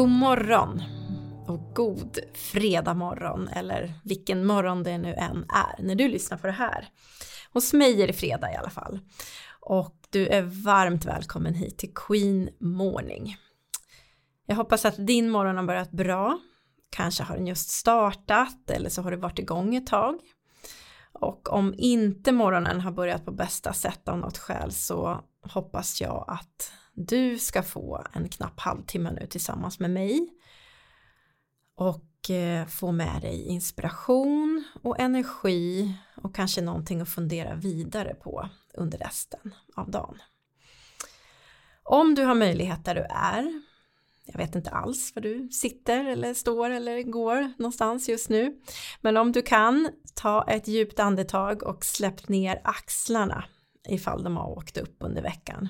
God morgon och god fredag morgon eller vilken morgon det nu än är när du lyssnar på det här. Hos mig är det fredag i alla fall. Och du är varmt välkommen hit till Queen Morning. Jag hoppas att din morgon har börjat bra. Kanske har den just startat eller så har du varit igång ett tag. Och om inte morgonen har börjat på bästa sätt av något skäl så hoppas jag att du ska få en knapp halvtimme nu tillsammans med mig och eh, få med dig inspiration och energi och kanske någonting att fundera vidare på under resten av dagen. Om du har möjlighet där du är, jag vet inte alls var du sitter eller står eller går någonstans just nu, men om du kan, ta ett djupt andetag och släpp ner axlarna ifall de har åkt upp under veckan.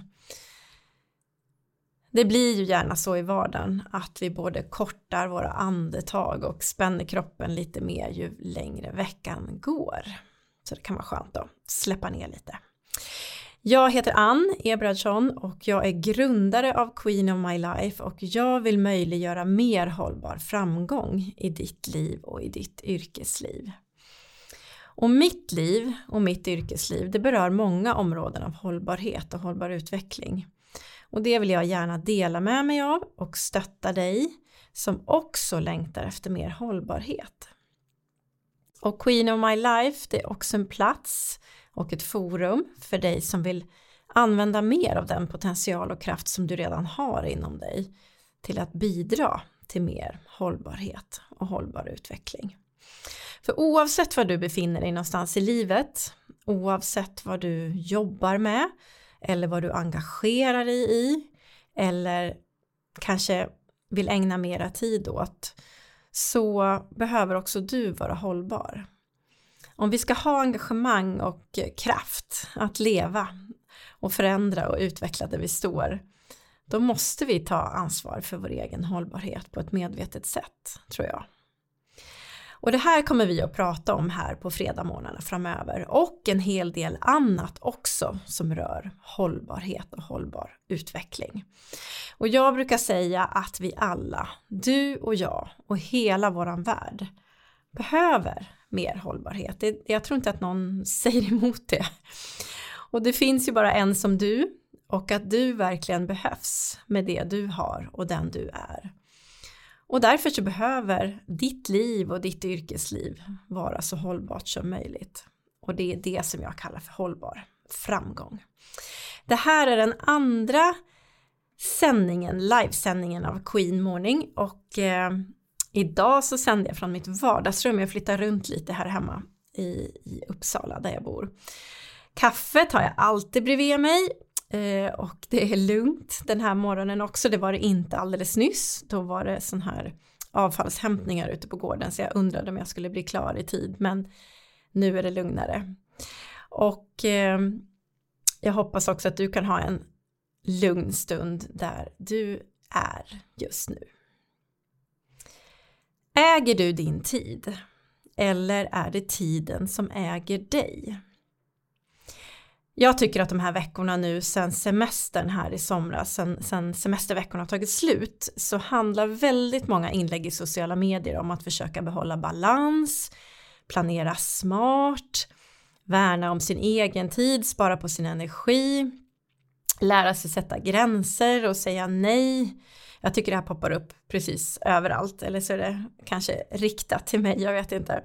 Det blir ju gärna så i vardagen att vi både kortar våra andetag och spänner kroppen lite mer ju längre veckan går. Så det kan vara skönt att släppa ner lite. Jag heter Ann Ebradsson och jag är grundare av Queen of My Life och jag vill möjliggöra mer hållbar framgång i ditt liv och i ditt yrkesliv. Och mitt liv och mitt yrkesliv det berör många områden av hållbarhet och hållbar utveckling. Och det vill jag gärna dela med mig av och stötta dig som också längtar efter mer hållbarhet. Och Queen of My Life det är också en plats och ett forum för dig som vill använda mer av den potential och kraft som du redan har inom dig till att bidra till mer hållbarhet och hållbar utveckling. För oavsett var du befinner dig någonstans i livet, oavsett vad du jobbar med eller vad du engagerar dig i eller kanske vill ägna mera tid åt så behöver också du vara hållbar. Om vi ska ha engagemang och kraft att leva och förändra och utveckla där vi står då måste vi ta ansvar för vår egen hållbarhet på ett medvetet sätt tror jag. Och det här kommer vi att prata om här på fredagsmorgnarna framöver och en hel del annat också som rör hållbarhet och hållbar utveckling. Och jag brukar säga att vi alla, du och jag och hela våran värld behöver mer hållbarhet. jag tror inte att någon säger emot det. Och det finns ju bara en som du och att du verkligen behövs med det du har och den du är. Och därför så behöver ditt liv och ditt yrkesliv vara så hållbart som möjligt. Och det är det som jag kallar för hållbar framgång. Det här är den andra sändningen, livesändningen av Queen Morning och eh, idag så sänder jag från mitt vardagsrum. Jag flyttar runt lite här hemma i, i Uppsala där jag bor. Kaffet har jag alltid bredvid mig Eh, och det är lugnt den här morgonen också. Det var det inte alldeles nyss. Då var det sån här avfallshämtningar ute på gården så jag undrade om jag skulle bli klar i tid men nu är det lugnare. Och eh, jag hoppas också att du kan ha en lugn stund där du är just nu. Äger du din tid? Eller är det tiden som äger dig? Jag tycker att de här veckorna nu sen semestern här i somras, sen, sen semesterveckorna har tagit slut, så handlar väldigt många inlägg i sociala medier om att försöka behålla balans, planera smart, värna om sin egen tid, spara på sin energi, lära sig sätta gränser och säga nej. Jag tycker det här poppar upp precis överallt, eller så är det kanske riktat till mig, jag vet inte.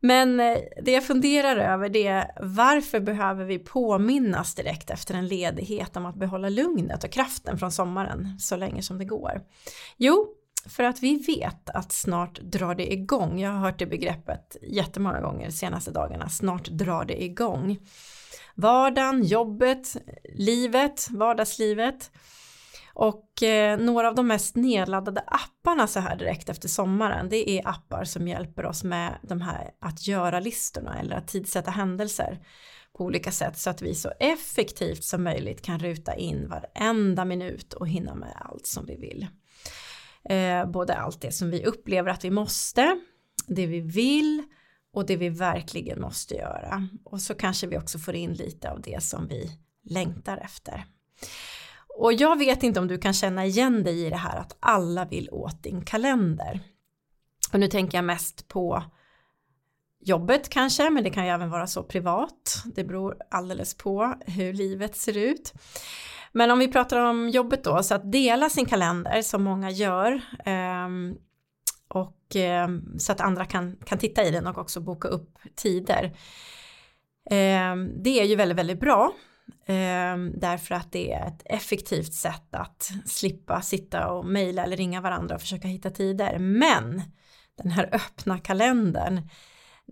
Men eh, det jag funderar över det är varför behöver vi påminnas direkt efter en ledighet om att behålla lugnet och kraften från sommaren så länge som det går? Jo, för att vi vet att snart drar det igång. Jag har hört det begreppet jättemånga gånger de senaste dagarna. Snart drar det igång. Vardagen, jobbet, livet, vardagslivet. Och eh, några av de mest nedladdade apparna så här direkt efter sommaren det är appar som hjälper oss med de här att göra-listorna eller att tidsätta händelser på olika sätt så att vi så effektivt som möjligt kan ruta in varenda minut och hinna med allt som vi vill. Eh, både allt det som vi upplever att vi måste, det vi vill och det vi verkligen måste göra. Och så kanske vi också får in lite av det som vi längtar efter. Och jag vet inte om du kan känna igen dig i det här att alla vill åt din kalender. Och nu tänker jag mest på jobbet kanske, men det kan ju även vara så privat. Det beror alldeles på hur livet ser ut. Men om vi pratar om jobbet då, så att dela sin kalender som många gör ehm, och ehm, så att andra kan, kan titta i den och också boka upp tider. Ehm, det är ju väldigt, väldigt bra Ehm, därför att det är ett effektivt sätt att slippa sitta och mejla eller ringa varandra och försöka hitta tider. Men den här öppna kalendern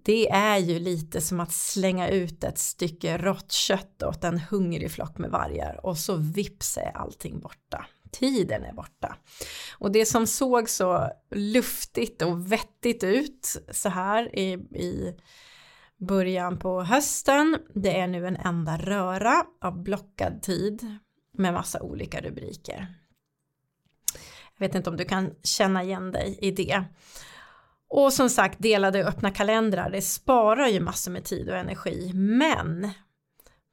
det är ju lite som att slänga ut ett stycke rått kött åt en hungrig flock med vargar och så vips är allting borta. Tiden är borta. Och det som såg så luftigt och vettigt ut så här i, i början på hösten, det är nu en enda röra av blockad tid med massa olika rubriker. Jag vet inte om du kan känna igen dig i det. Och som sagt delade och öppna kalendrar, det sparar ju massor med tid och energi, men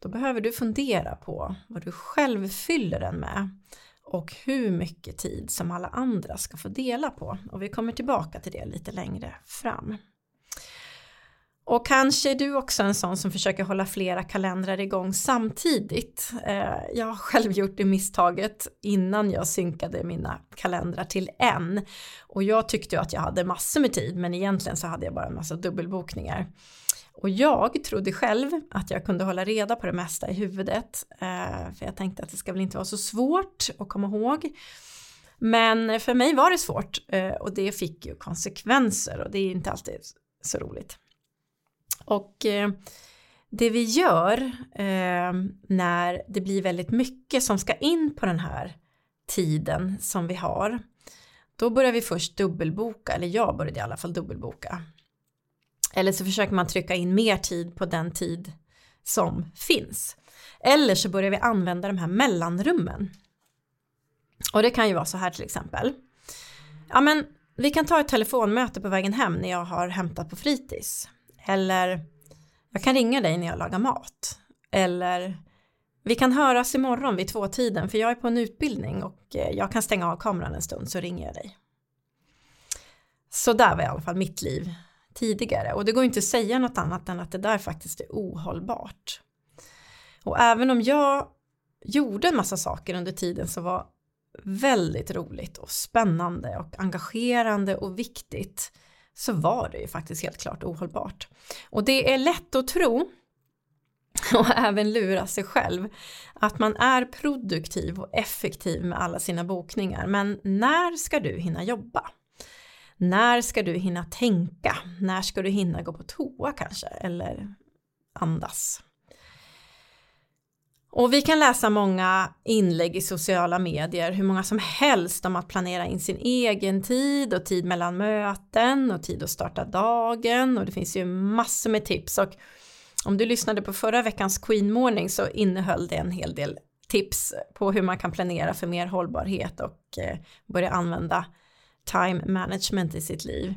då behöver du fundera på vad du själv fyller den med och hur mycket tid som alla andra ska få dela på. Och vi kommer tillbaka till det lite längre fram. Och kanske är du också en sån som försöker hålla flera kalendrar igång samtidigt. Eh, jag har själv gjort det misstaget innan jag synkade mina kalendrar till en. Och jag tyckte ju att jag hade massor med tid men egentligen så hade jag bara en massa dubbelbokningar. Och jag trodde själv att jag kunde hålla reda på det mesta i huvudet. Eh, för jag tänkte att det ska väl inte vara så svårt att komma ihåg. Men för mig var det svårt eh, och det fick ju konsekvenser och det är inte alltid så roligt. Och eh, det vi gör eh, när det blir väldigt mycket som ska in på den här tiden som vi har, då börjar vi först dubbelboka, eller jag började i alla fall dubbelboka. Eller så försöker man trycka in mer tid på den tid som finns. Eller så börjar vi använda de här mellanrummen. Och det kan ju vara så här till exempel. Ja men vi kan ta ett telefonmöte på vägen hem när jag har hämtat på fritids. Eller jag kan ringa dig när jag lagar mat. Eller vi kan höras imorgon vid tvåtiden för jag är på en utbildning och eh, jag kan stänga av kameran en stund så ringer jag dig. Så där var i alla fall mitt liv tidigare och det går inte att säga något annat än att det där faktiskt är ohållbart. Och även om jag gjorde en massa saker under tiden som var väldigt roligt och spännande och engagerande och viktigt så var det ju faktiskt helt klart ohållbart. Och det är lätt att tro och även lura sig själv att man är produktiv och effektiv med alla sina bokningar. Men när ska du hinna jobba? När ska du hinna tänka? När ska du hinna gå på toa kanske? Eller andas? Och vi kan läsa många inlägg i sociala medier, hur många som helst om att planera in sin egen tid och tid mellan möten och tid att starta dagen. Och det finns ju massor med tips. Och om du lyssnade på förra veckans Queen Morning så innehöll det en hel del tips på hur man kan planera för mer hållbarhet och eh, börja använda time management i sitt liv.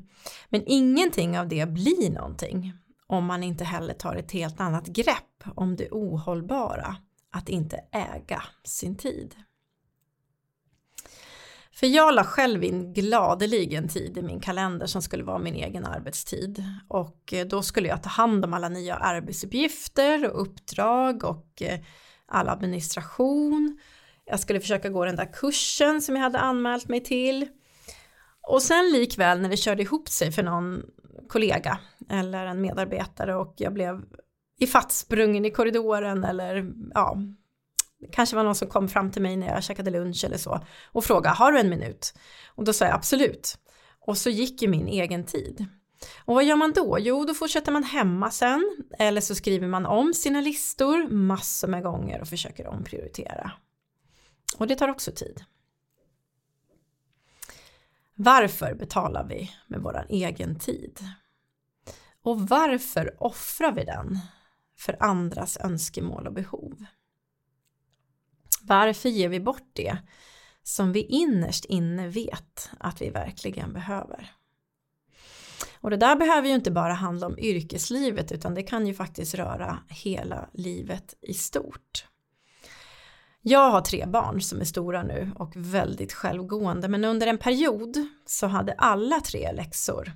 Men ingenting av det blir någonting om man inte heller tar ett helt annat grepp om det ohållbara att inte äga sin tid. För jag la själv in gladeligen tid i min kalender som skulle vara min egen arbetstid och eh, då skulle jag ta hand om alla nya arbetsuppgifter och uppdrag och eh, all administration. Jag skulle försöka gå den där kursen som jag hade anmält mig till. Och sen likväl när det körde ihop sig för någon kollega eller en medarbetare och jag blev ifattsprungen i korridoren eller ja, kanske var någon som kom fram till mig när jag käkade lunch eller så och frågade har du en minut? Och då sa jag absolut. Och så gick ju min egen tid. Och vad gör man då? Jo, då fortsätter man hemma sen eller så skriver man om sina listor massor med gånger och försöker omprioritera. Och det tar också tid. Varför betalar vi med vår egen tid? Och varför offrar vi den för andras önskemål och behov. Varför ger vi bort det som vi innerst inne vet att vi verkligen behöver? Och det där behöver ju inte bara handla om yrkeslivet utan det kan ju faktiskt röra hela livet i stort. Jag har tre barn som är stora nu och väldigt självgående men under en period så hade alla tre läxor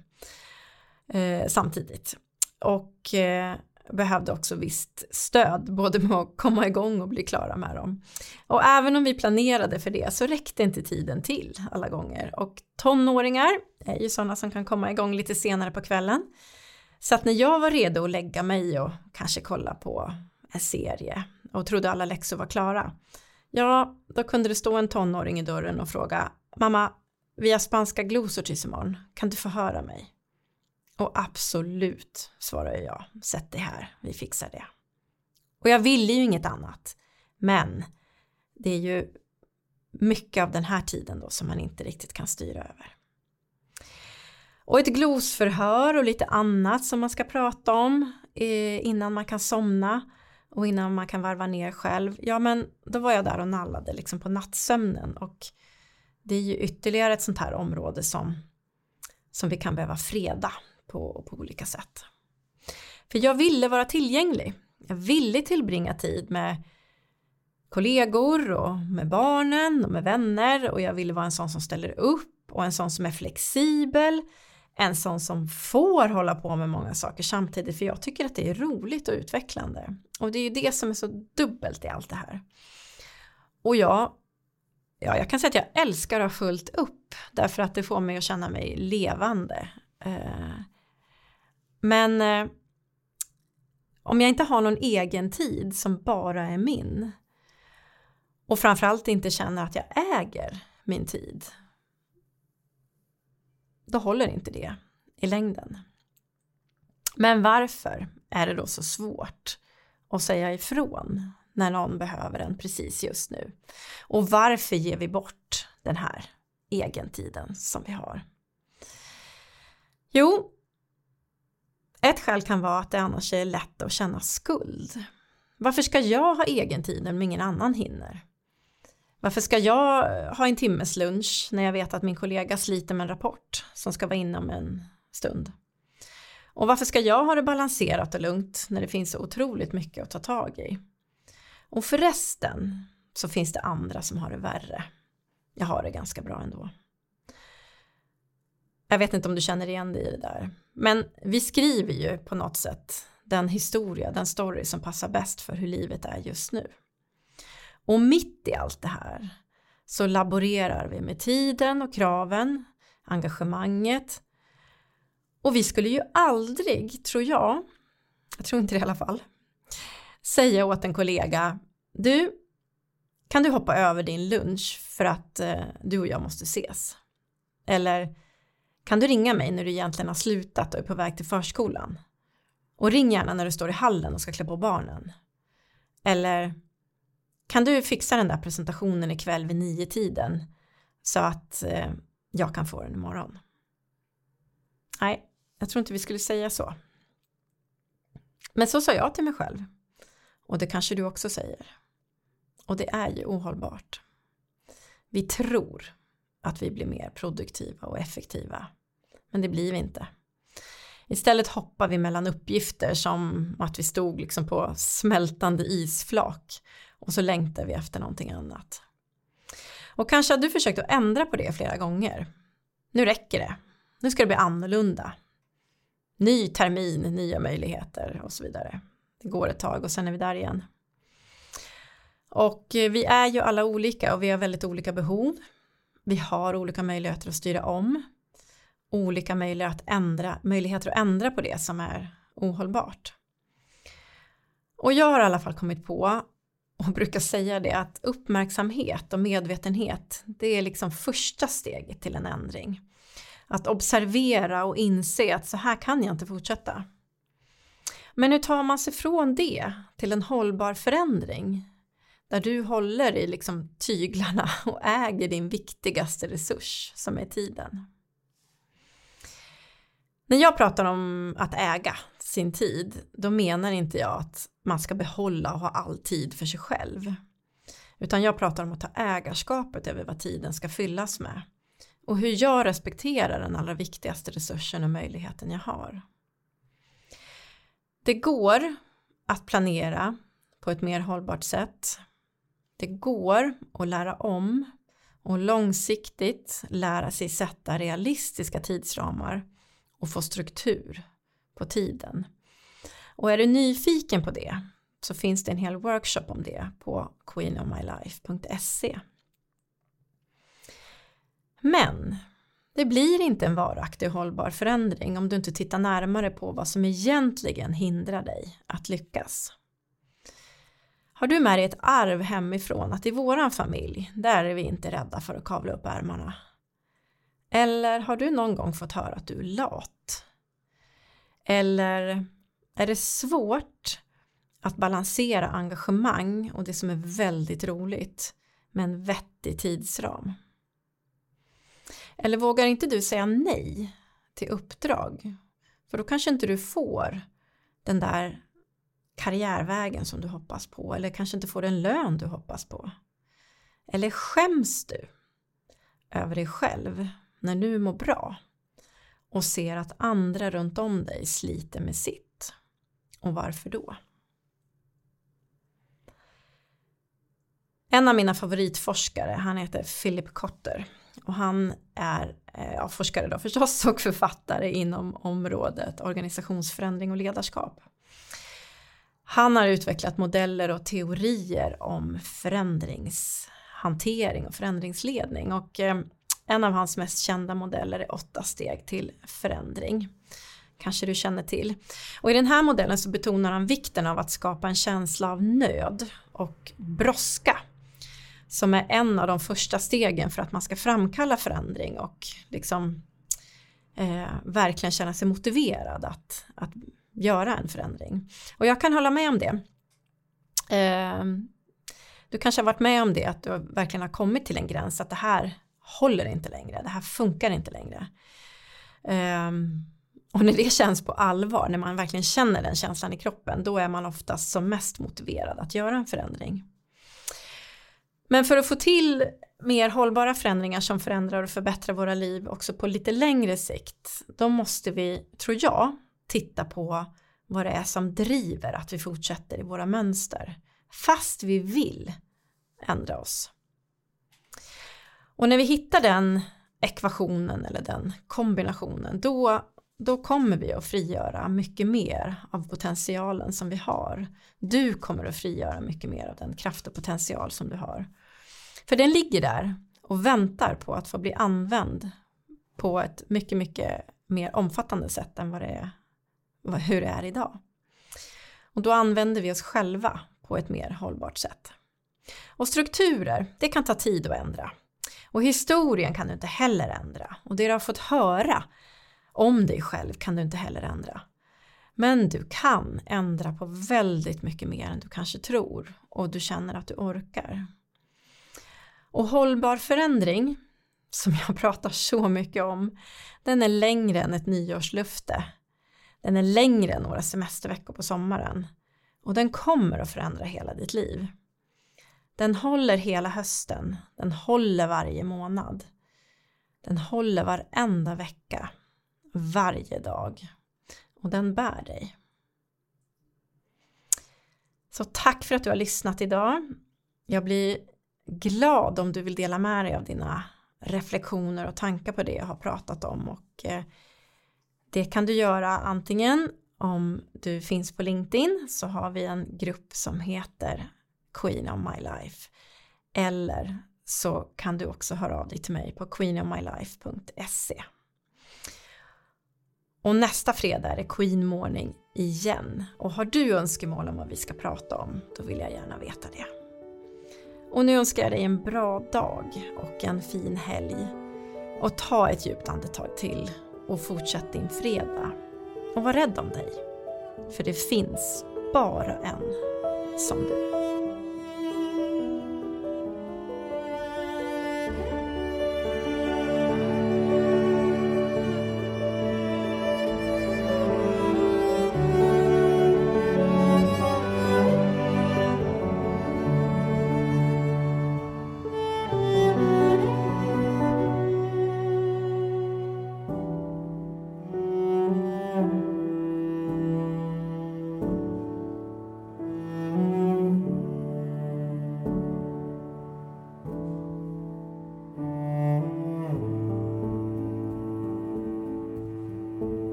eh, samtidigt. Och eh, behövde också visst stöd både med att komma igång och bli klara med dem. Och även om vi planerade för det så räckte inte tiden till alla gånger och tonåringar är ju sådana som kan komma igång lite senare på kvällen. Så att när jag var redo att lägga mig och kanske kolla på en serie och trodde alla läxor var klara. Ja, då kunde det stå en tonåring i dörren och fråga Mamma, vi har spanska glosor tills imorgon, kan du få höra mig? Och absolut, svarar jag, sätt dig här, vi fixar det. Och jag ville ju inget annat, men det är ju mycket av den här tiden då som man inte riktigt kan styra över. Och ett glosförhör och lite annat som man ska prata om eh, innan man kan somna och innan man kan varva ner själv. Ja men då var jag där och nallade liksom på nattsömnen och det är ju ytterligare ett sånt här område som, som vi kan behöva freda på, på olika sätt. För jag ville vara tillgänglig. Jag ville tillbringa tid med kollegor och med barnen och med vänner och jag ville vara en sån som ställer upp och en sån som är flexibel en sån som får hålla på med många saker samtidigt för jag tycker att det är roligt och utvecklande. Och det är ju det som är så dubbelt i allt det här. Och jag, ja, jag kan säga att jag älskar att ha fullt upp därför att det får mig att känna mig levande. Eh, men eh, om jag inte har någon egen tid som bara är min och framförallt inte känner att jag äger min tid då håller inte det i längden. Men varför är det då så svårt att säga ifrån när någon behöver en precis just nu? Och varför ger vi bort den här egentiden som vi har? Jo, ett skäl kan vara att det annars är lätt att känna skuld. Varför ska jag ha egentiden om ingen annan hinner? Varför ska jag eh, ha en timmes lunch när jag vet att min kollega sliter med en rapport som ska vara inne om en stund? Och varför ska jag ha det balanserat och lugnt när det finns så otroligt mycket att ta tag i? Och förresten så finns det andra som har det värre. Jag har det ganska bra ändå. Jag vet inte om du känner igen dig i det där. Men vi skriver ju på något sätt den historia, den story som passar bäst för hur livet är just nu. Och mitt i allt det här så laborerar vi med tiden och kraven, engagemanget. Och vi skulle ju aldrig, tror jag, jag tror inte det i alla fall, säga åt en kollega, du, kan du hoppa över din lunch för att eh, du och jag måste ses? Eller kan du ringa mig när du egentligen har slutat och är på väg till förskolan? Och ring gärna när du står i hallen och ska klä på barnen. Eller kan du fixa den där presentationen ikväll vid nio tiden så att eh, jag kan få den imorgon? Nej, jag tror inte vi skulle säga så. Men så sa jag till mig själv. Och det kanske du också säger. Och det är ju ohållbart. Vi tror att vi blir mer produktiva och effektiva. Men det blir vi inte. Istället hoppar vi mellan uppgifter som att vi stod liksom på smältande isflak och så längtar vi efter någonting annat. Och kanske har du försökt att ändra på det flera gånger. Nu räcker det. Nu ska det bli annorlunda. Ny termin, nya möjligheter och så vidare. Det går ett tag och sen är vi där igen. Och eh, vi är ju alla olika och vi har väldigt olika behov. Vi har olika möjligheter att styra om. Olika möjligheter att ändra, möjligheter att ändra på det som är ohållbart. Och jag har i alla fall kommit på och brukar säga det att uppmärksamhet och medvetenhet det är liksom första steget till en ändring. Att observera och inse att så här kan jag inte fortsätta. Men hur tar man sig från det till en hållbar förändring? Där du håller i liksom tyglarna och äger din viktigaste resurs som är tiden. När jag pratar om att äga sin tid, då menar inte jag att man ska behålla och ha all tid för sig själv. Utan jag pratar om att ta ägarskapet över vad tiden ska fyllas med. Och hur jag respekterar den allra viktigaste resursen och möjligheten jag har. Det går att planera på ett mer hållbart sätt. Det går att lära om och långsiktigt lära sig sätta realistiska tidsramar och få struktur på tiden. Och är du nyfiken på det så finns det en hel workshop om det på queenofmylife.se. Men det blir inte en varaktig och hållbar förändring om du inte tittar närmare på vad som egentligen hindrar dig att lyckas. Har du med dig ett arv hemifrån att i våran familj, där är vi inte rädda för att kavla upp ärmarna? Eller har du någon gång fått höra att du är lat? Eller är det svårt att balansera engagemang och det som är väldigt roligt med en vettig tidsram? Eller vågar inte du säga nej till uppdrag? För då kanske inte du får den där karriärvägen som du hoppas på eller kanske inte får den lön du hoppas på. Eller skäms du över dig själv när du mår bra och ser att andra runt om dig sliter med sitt? Och varför då? En av mina favoritforskare, han heter Philip Kotter och han är eh, ja, forskare då förstås och författare inom området organisationsförändring och ledarskap. Han har utvecklat modeller och teorier om förändringshantering och förändringsledning och eh, en av hans mest kända modeller är åtta steg till förändring. Kanske du känner till. Och i den här modellen så betonar han vikten av att skapa en känsla av nöd och brådska som är en av de första stegen för att man ska framkalla förändring och liksom eh, verkligen känna sig motiverad att, att göra en förändring. Och jag kan hålla med om det. Eh, du kanske har varit med om det, att du verkligen har kommit till en gräns att det här håller inte längre, det här funkar inte längre. Um, och när det känns på allvar, när man verkligen känner den känslan i kroppen, då är man oftast som mest motiverad att göra en förändring. Men för att få till mer hållbara förändringar som förändrar och förbättrar våra liv också på lite längre sikt, då måste vi, tror jag, titta på vad det är som driver att vi fortsätter i våra mönster fast vi vill ändra oss. Och när vi hittar den ekvationen eller den kombinationen då, då kommer vi att frigöra mycket mer av potentialen som vi har. Du kommer att frigöra mycket mer av den kraft och potential som du har. För den ligger där och väntar på att få bli använd på ett mycket, mycket mer omfattande sätt än vad det är hur det är idag. Och då använder vi oss själva på ett mer hållbart sätt. Och strukturer, det kan ta tid att ändra. Och historien kan du inte heller ändra. Och det du har fått höra om dig själv kan du inte heller ändra. Men du kan ändra på väldigt mycket mer än du kanske tror och du känner att du orkar. Och hållbar förändring, som jag pratar så mycket om, den är längre än ett nyårslufte den är längre än några semesterveckor på sommaren. Och den kommer att förändra hela ditt liv. Den håller hela hösten. Den håller varje månad. Den håller varenda vecka. Varje dag. Och den bär dig. Så tack för att du har lyssnat idag. Jag blir glad om du vill dela med dig av dina reflektioner och tankar på det jag har pratat om och eh, det kan du göra antingen om du finns på LinkedIn så har vi en grupp som heter Queen of My Life. Eller så kan du också höra av dig till mig på queenofmylife.se. Och nästa fredag är det Queen Morning igen. Och har du önskemål om vad vi ska prata om, då vill jag gärna veta det. Och nu önskar jag dig en bra dag och en fin helg. Och ta ett djupt andetag till och fortsätt din fredag. Och var rädd om dig. För det finns bara en som du.